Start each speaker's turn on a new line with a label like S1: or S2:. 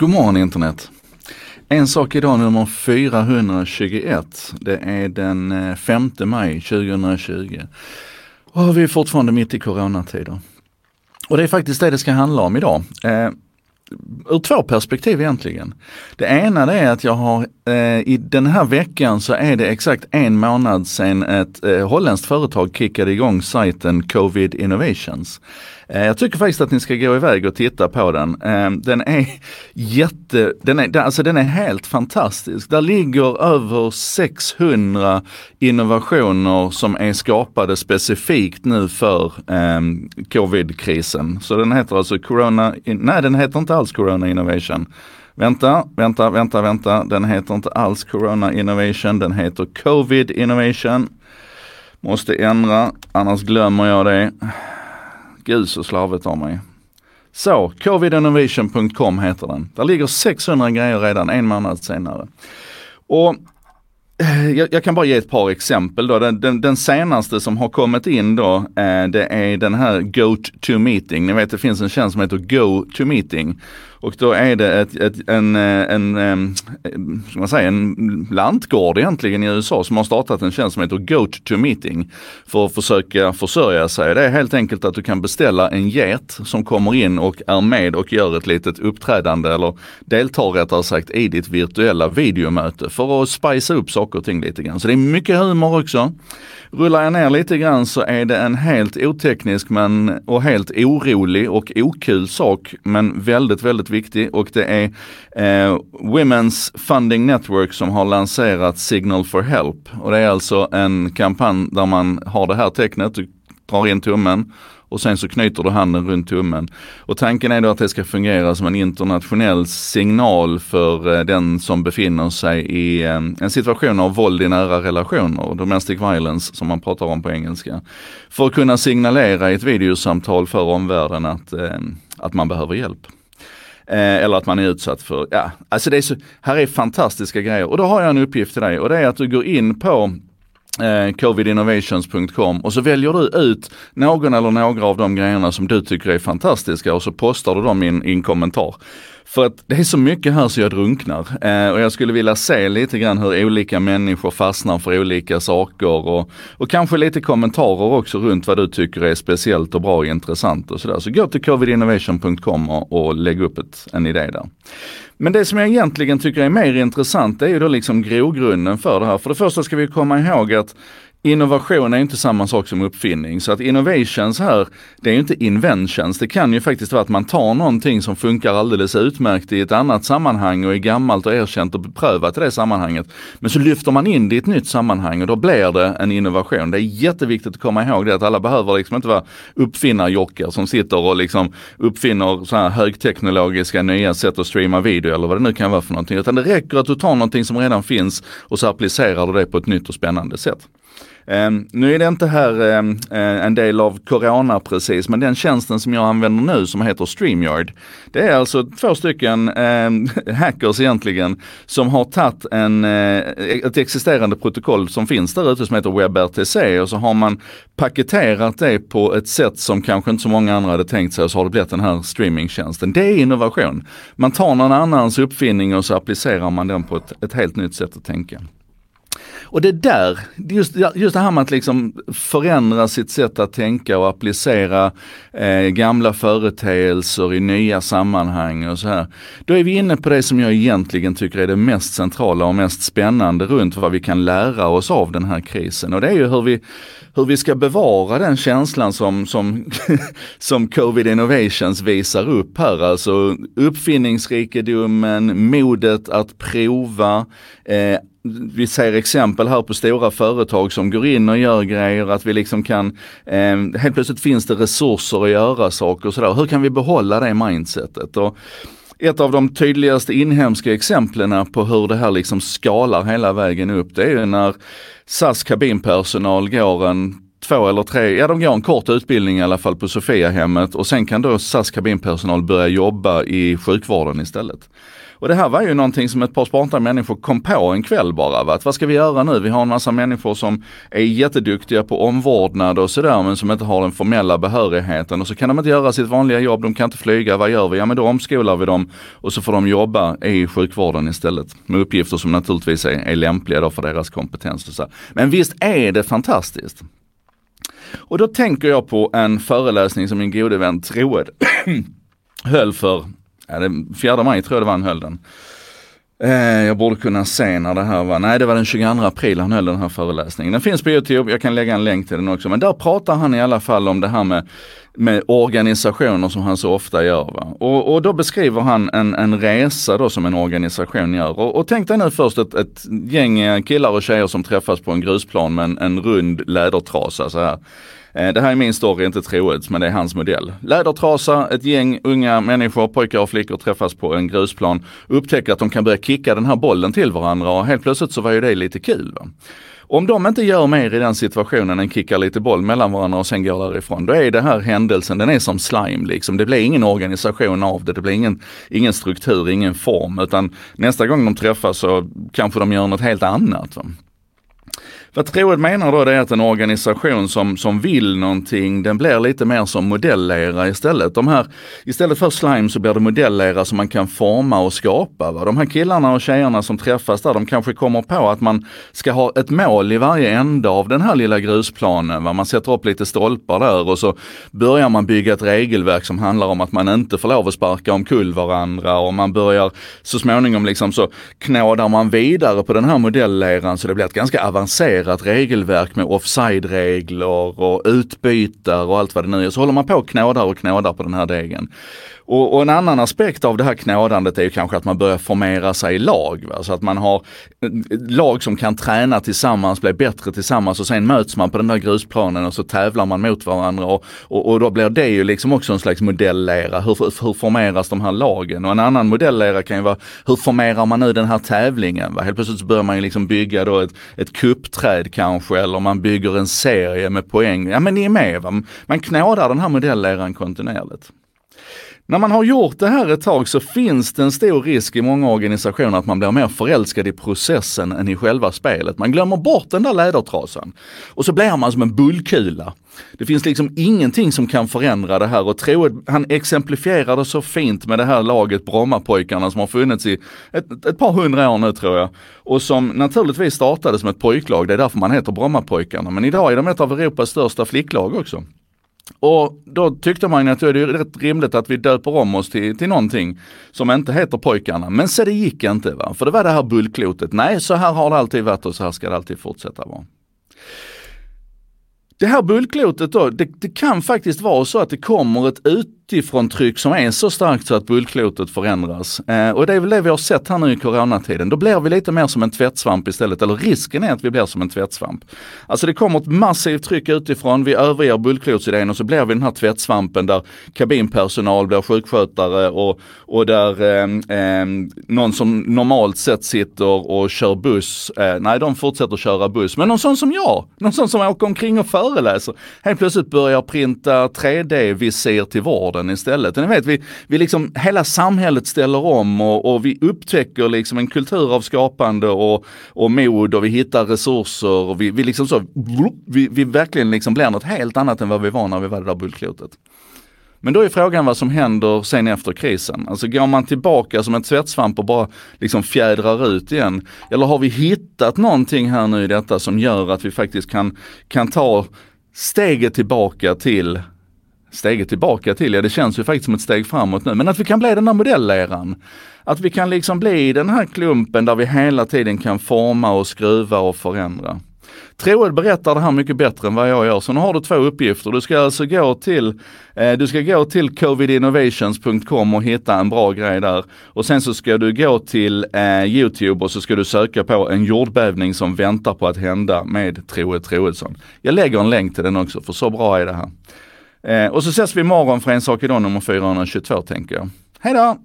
S1: God morgon internet. En sak idag nummer 421. Det är den eh, 5 maj 2020. Och vi är fortfarande mitt i coronatider. Och det är faktiskt det det ska handla om idag. Eh, ur två perspektiv egentligen. Det ena det är att jag har eh, i den här veckan så är det exakt en månad sedan ett eh, holländskt företag kickade igång sajten Covid Innovations. Eh, jag tycker faktiskt att ni ska gå iväg och titta på den. Eh, den är jätte, den är, alltså den är helt fantastisk. Där ligger över 600 innovationer som är skapade specifikt nu för ehm, covid-krisen. Så den heter alltså Corona, nej den heter inte alls Corona Innovation. Vänta, vänta, vänta, vänta. Den heter inte alls Corona Innovation, den heter Covid Innovation. Måste ändra, annars glömmer jag det ljus och slarvigt av mig. Så, covidinnovation.com heter den. Där ligger 600 grejer redan en månad senare. Och eh, jag, jag, kan bara ge ett par exempel då. Den, den, den senaste som har kommit in då, eh, det är den här Go to meeting. Ni vet det finns en tjänst som heter Go to meeting. Och då är det ett, ett, en, eh, en, eh, en, ska man säga, en lantgård egentligen i USA som har startat en tjänst som heter Goat to Meeting för att försöka försörja sig. Det är helt enkelt att du kan beställa en get som kommer in och är med och gör ett litet uppträdande eller deltar rättare sagt i ditt virtuella videomöte för att spicea upp saker och ting lite grann. Så det är mycket humor också. Rullar jag ner lite grann så är det en helt oteknisk men och helt orolig och okul sak men väldigt, väldigt viktig och det är eh, Women's Funding Network som har lanserat Signal for Help och det är alltså en kampanj där man har det här tecknet, du drar in tummen och sen så knyter du handen runt tummen. Och tanken är då att det ska fungera som en internationell signal för eh, den som befinner sig i eh, en situation av våld i nära relationer, domestic violence som man pratar om på engelska. För att kunna signalera i ett videosamtal för omvärlden att, eh, att man behöver hjälp. Eh, eller att man är utsatt för, ja, alltså det är så, här är fantastiska grejer. Och då har jag en uppgift till dig och det är att du går in på eh, covidinnovations.com och så väljer du ut någon eller några av de grejerna som du tycker är fantastiska och så postar du dem i en, i en kommentar. För att det är så mycket här så jag drunknar. Eh, och jag skulle vilja se lite grann hur olika människor fastnar för olika saker och, och kanske lite kommentarer också runt vad du tycker är speciellt och bra och intressant och sådär. Så gå till covidinnovation.com och, och lägg upp ett, en idé där. Men det som jag egentligen tycker är mer intressant det är ju då liksom grogrunden för det här. För det första ska vi komma ihåg att Innovation är inte samma sak som uppfinning. Så att innovations här, det är ju inte inventions. Det kan ju faktiskt vara att man tar någonting som funkar alldeles utmärkt i ett annat sammanhang och är gammalt och erkänt och beprövat i det sammanhanget. Men så lyfter man in det i ett nytt sammanhang och då blir det en innovation. Det är jätteviktigt att komma ihåg det att alla behöver liksom inte vara uppfinnarjockar som sitter och liksom uppfinner så här högteknologiska nya sätt att streama video eller vad det nu kan vara för någonting. Utan det räcker att du tar någonting som redan finns och så applicerar du det på ett nytt och spännande sätt. Um, nu är det inte här um, en del av Corona precis, men den tjänsten som jag använder nu som heter StreamYard. Det är alltså två stycken um, hackers egentligen som har tagit en, uh, ett existerande protokoll som finns där ute som heter WebRTC och så har man paketerat det på ett sätt som kanske inte så många andra hade tänkt sig och så har det blivit den här streamingtjänsten. Det är innovation. Man tar någon annans uppfinning och så applicerar man den på ett, ett helt nytt sätt att tänka. Och det där, just, just det här med att liksom förändra sitt sätt att tänka och applicera eh, gamla företeelser i nya sammanhang och så här. Då är vi inne på det som jag egentligen tycker är det mest centrala och mest spännande runt vad vi kan lära oss av den här krisen. Och det är ju hur vi, hur vi ska bevara den känslan som, som, som Covid Innovations visar upp här. Alltså uppfinningsrikedomen, modet att prova, eh, vi ser exempel här på stora företag som går in och gör grejer, att vi liksom kan, eh, helt plötsligt finns det resurser att göra saker och sådär. Hur kan vi behålla det mindsetet? Och ett av de tydligaste inhemska exemplen på hur det här liksom skalar hela vägen upp, det är ju när SAS kabinpersonal går en två eller tre, ja de går en kort utbildning i alla fall på Sofiahemmet och sen kan då SAS kabinpersonal börja jobba i sjukvården istället. Och det här var ju någonting som ett par sparta människor kom på en kväll bara. Va? Att vad ska vi göra nu? Vi har en massa människor som är jätteduktiga på omvårdnad och sådär men som inte har den formella behörigheten och så kan de inte göra sitt vanliga jobb, de kan inte flyga, vad gör vi? Ja men då omskolar vi dem och så får de jobba i sjukvården istället. Med uppgifter som naturligtvis är, är lämpliga då för deras kompetens. Och så. Men visst är det fantastiskt? Och då tänker jag på en föreläsning som min gode vän Troed höll för ja, det, 4 maj tror jag det var han höll den. Eh, jag borde kunna se när det här var, nej det var den 22 april han höll den här föreläsningen. Den finns på Youtube, jag kan lägga en länk till den också. Men där pratar han i alla fall om det här med, med organisationer som han så ofta gör. Va? Och, och då beskriver han en, en resa då som en organisation gör. Och, och tänk dig nu först ett, ett gäng killar och tjejer som träffas på en grusplan med en, en rund lädertrasa så här. Eh, det här är min story, inte Troeds, men det är hans modell. Lädertrasa, ett gäng unga människor, pojkar och flickor träffas på en grusplan, upptäcker att de kan börja kicka den här bollen till varandra och helt plötsligt så var ju det lite kul. Va? Om de inte gör mer i den situationen än kickar lite boll mellan varandra och sen går därifrån, då är det här händelsen, den är som slime liksom. Det blir ingen organisation av det, det blir ingen, ingen struktur, ingen form, utan nästa gång de träffas så kanske de gör något helt annat. Va? Vad Troed menar då det är att en organisation som, som vill någonting, den blir lite mer som modellera istället. De här, istället för slime så blir det modellera som man kan forma och skapa. Va? De här killarna och tjejerna som träffas där, de kanske kommer på att man ska ha ett mål i varje ände av den här lilla grusplanen. Va? Man sätter upp lite stolpar där och så börjar man bygga ett regelverk som handlar om att man inte får lov att sparka omkull varandra och man börjar så småningom liksom så knådar man vidare på den här modelleran så det blir ett ganska avancerat komplicerat regelverk med offside-regler och utbytar och allt vad det nu är. Så håller man på och knådar och knådar på den här degen. Och, och, en annan aspekt av det här knådandet är ju kanske att man börjar formera sig i lag. Va? Så att man har eh, lag som kan träna tillsammans, bli bättre tillsammans och sen möts man på den där grusplanen och så tävlar man mot varandra. Och, och, och då blir det ju liksom också en slags modellera. Hur, hur formeras de här lagen? Och en annan modellera kan ju vara, hur formerar man nu den här tävlingen? Va? Helt plötsligt så börjar man ju liksom bygga då ett, ett kuppträd kanske eller man bygger en serie med poäng. Ja men ni är med va? Man knådar den här modelleran kontinuerligt. När man har gjort det här ett tag så finns det en stor risk i många organisationer att man blir mer förälskad i processen än i själva spelet. Man glömmer bort den där lädertrasan. Och så blir man som en bullkula. Det finns liksom ingenting som kan förändra det här och tro, han exemplifierar det så fint med det här laget Brommapojkarna som har funnits i ett, ett par hundra år nu tror jag. Och som naturligtvis startade som ett pojklag, det är därför man heter Brommapojkarna. Men idag är de ett av Europas största flicklag också. Och då tyckte man att det är rätt rimligt att vi döper om oss till, till någonting som inte heter pojkarna. Men så det gick inte va, för det var det här bullklotet. Nej, så här har det alltid varit och så här ska det alltid fortsätta vara. Det här bullklotet då, det, det, kan faktiskt vara så att det kommer ett utifrån tryck som är så starkt så att bullklotet förändras. Eh, och det är väl det vi har sett här nu i coronatiden. Då blir vi lite mer som en tvättsvamp istället, eller risken är att vi blir som en tvättsvamp. Alltså det kommer ett massivt tryck utifrån, vi överger bullklotsidén och så blir vi den här tvättsvampen där kabinpersonal blir sjukskötare och, och där eh, eh, någon som normalt sett sitter och kör buss, eh, nej de fortsätter köra buss, men någon sån som jag, någon sån som åker omkring och föreläser helt plötsligt börjar printa 3D-visir till vården istället. ni vet, vi, vi liksom, hela samhället ställer om och, och vi upptäcker liksom en kultur av skapande och, och mod och vi hittar resurser och vi, vi liksom så, vi, vi verkligen liksom blir något helt annat än vad vi var när vi var det där bullklotet. Men då är frågan vad som händer sen efter krisen. Alltså går man tillbaka som en tvättsvamp och bara liksom fjädrar ut igen? Eller har vi hittat någonting här nu i detta som gör att vi faktiskt kan, kan ta steget tillbaka till steget tillbaka till, ja det känns ju faktiskt som ett steg framåt nu, men att vi kan bli den där modelleran. Att vi kan liksom bli den här klumpen där vi hela tiden kan forma och skruva och förändra. Troed berättar det här mycket bättre än vad jag gör. Så nu har du två uppgifter. Du ska alltså gå till, eh, du ska gå till covidinnovations.com och hitta en bra grej där. Och sen så ska du gå till eh, Youtube och så ska du söka på en jordbävning som väntar på att hända med Troed Troedsson. Jag lägger en länk till den också, för så bra är det här. Eh, och så ses vi imorgon för En sak idag nummer 422 tänker jag. Hej då!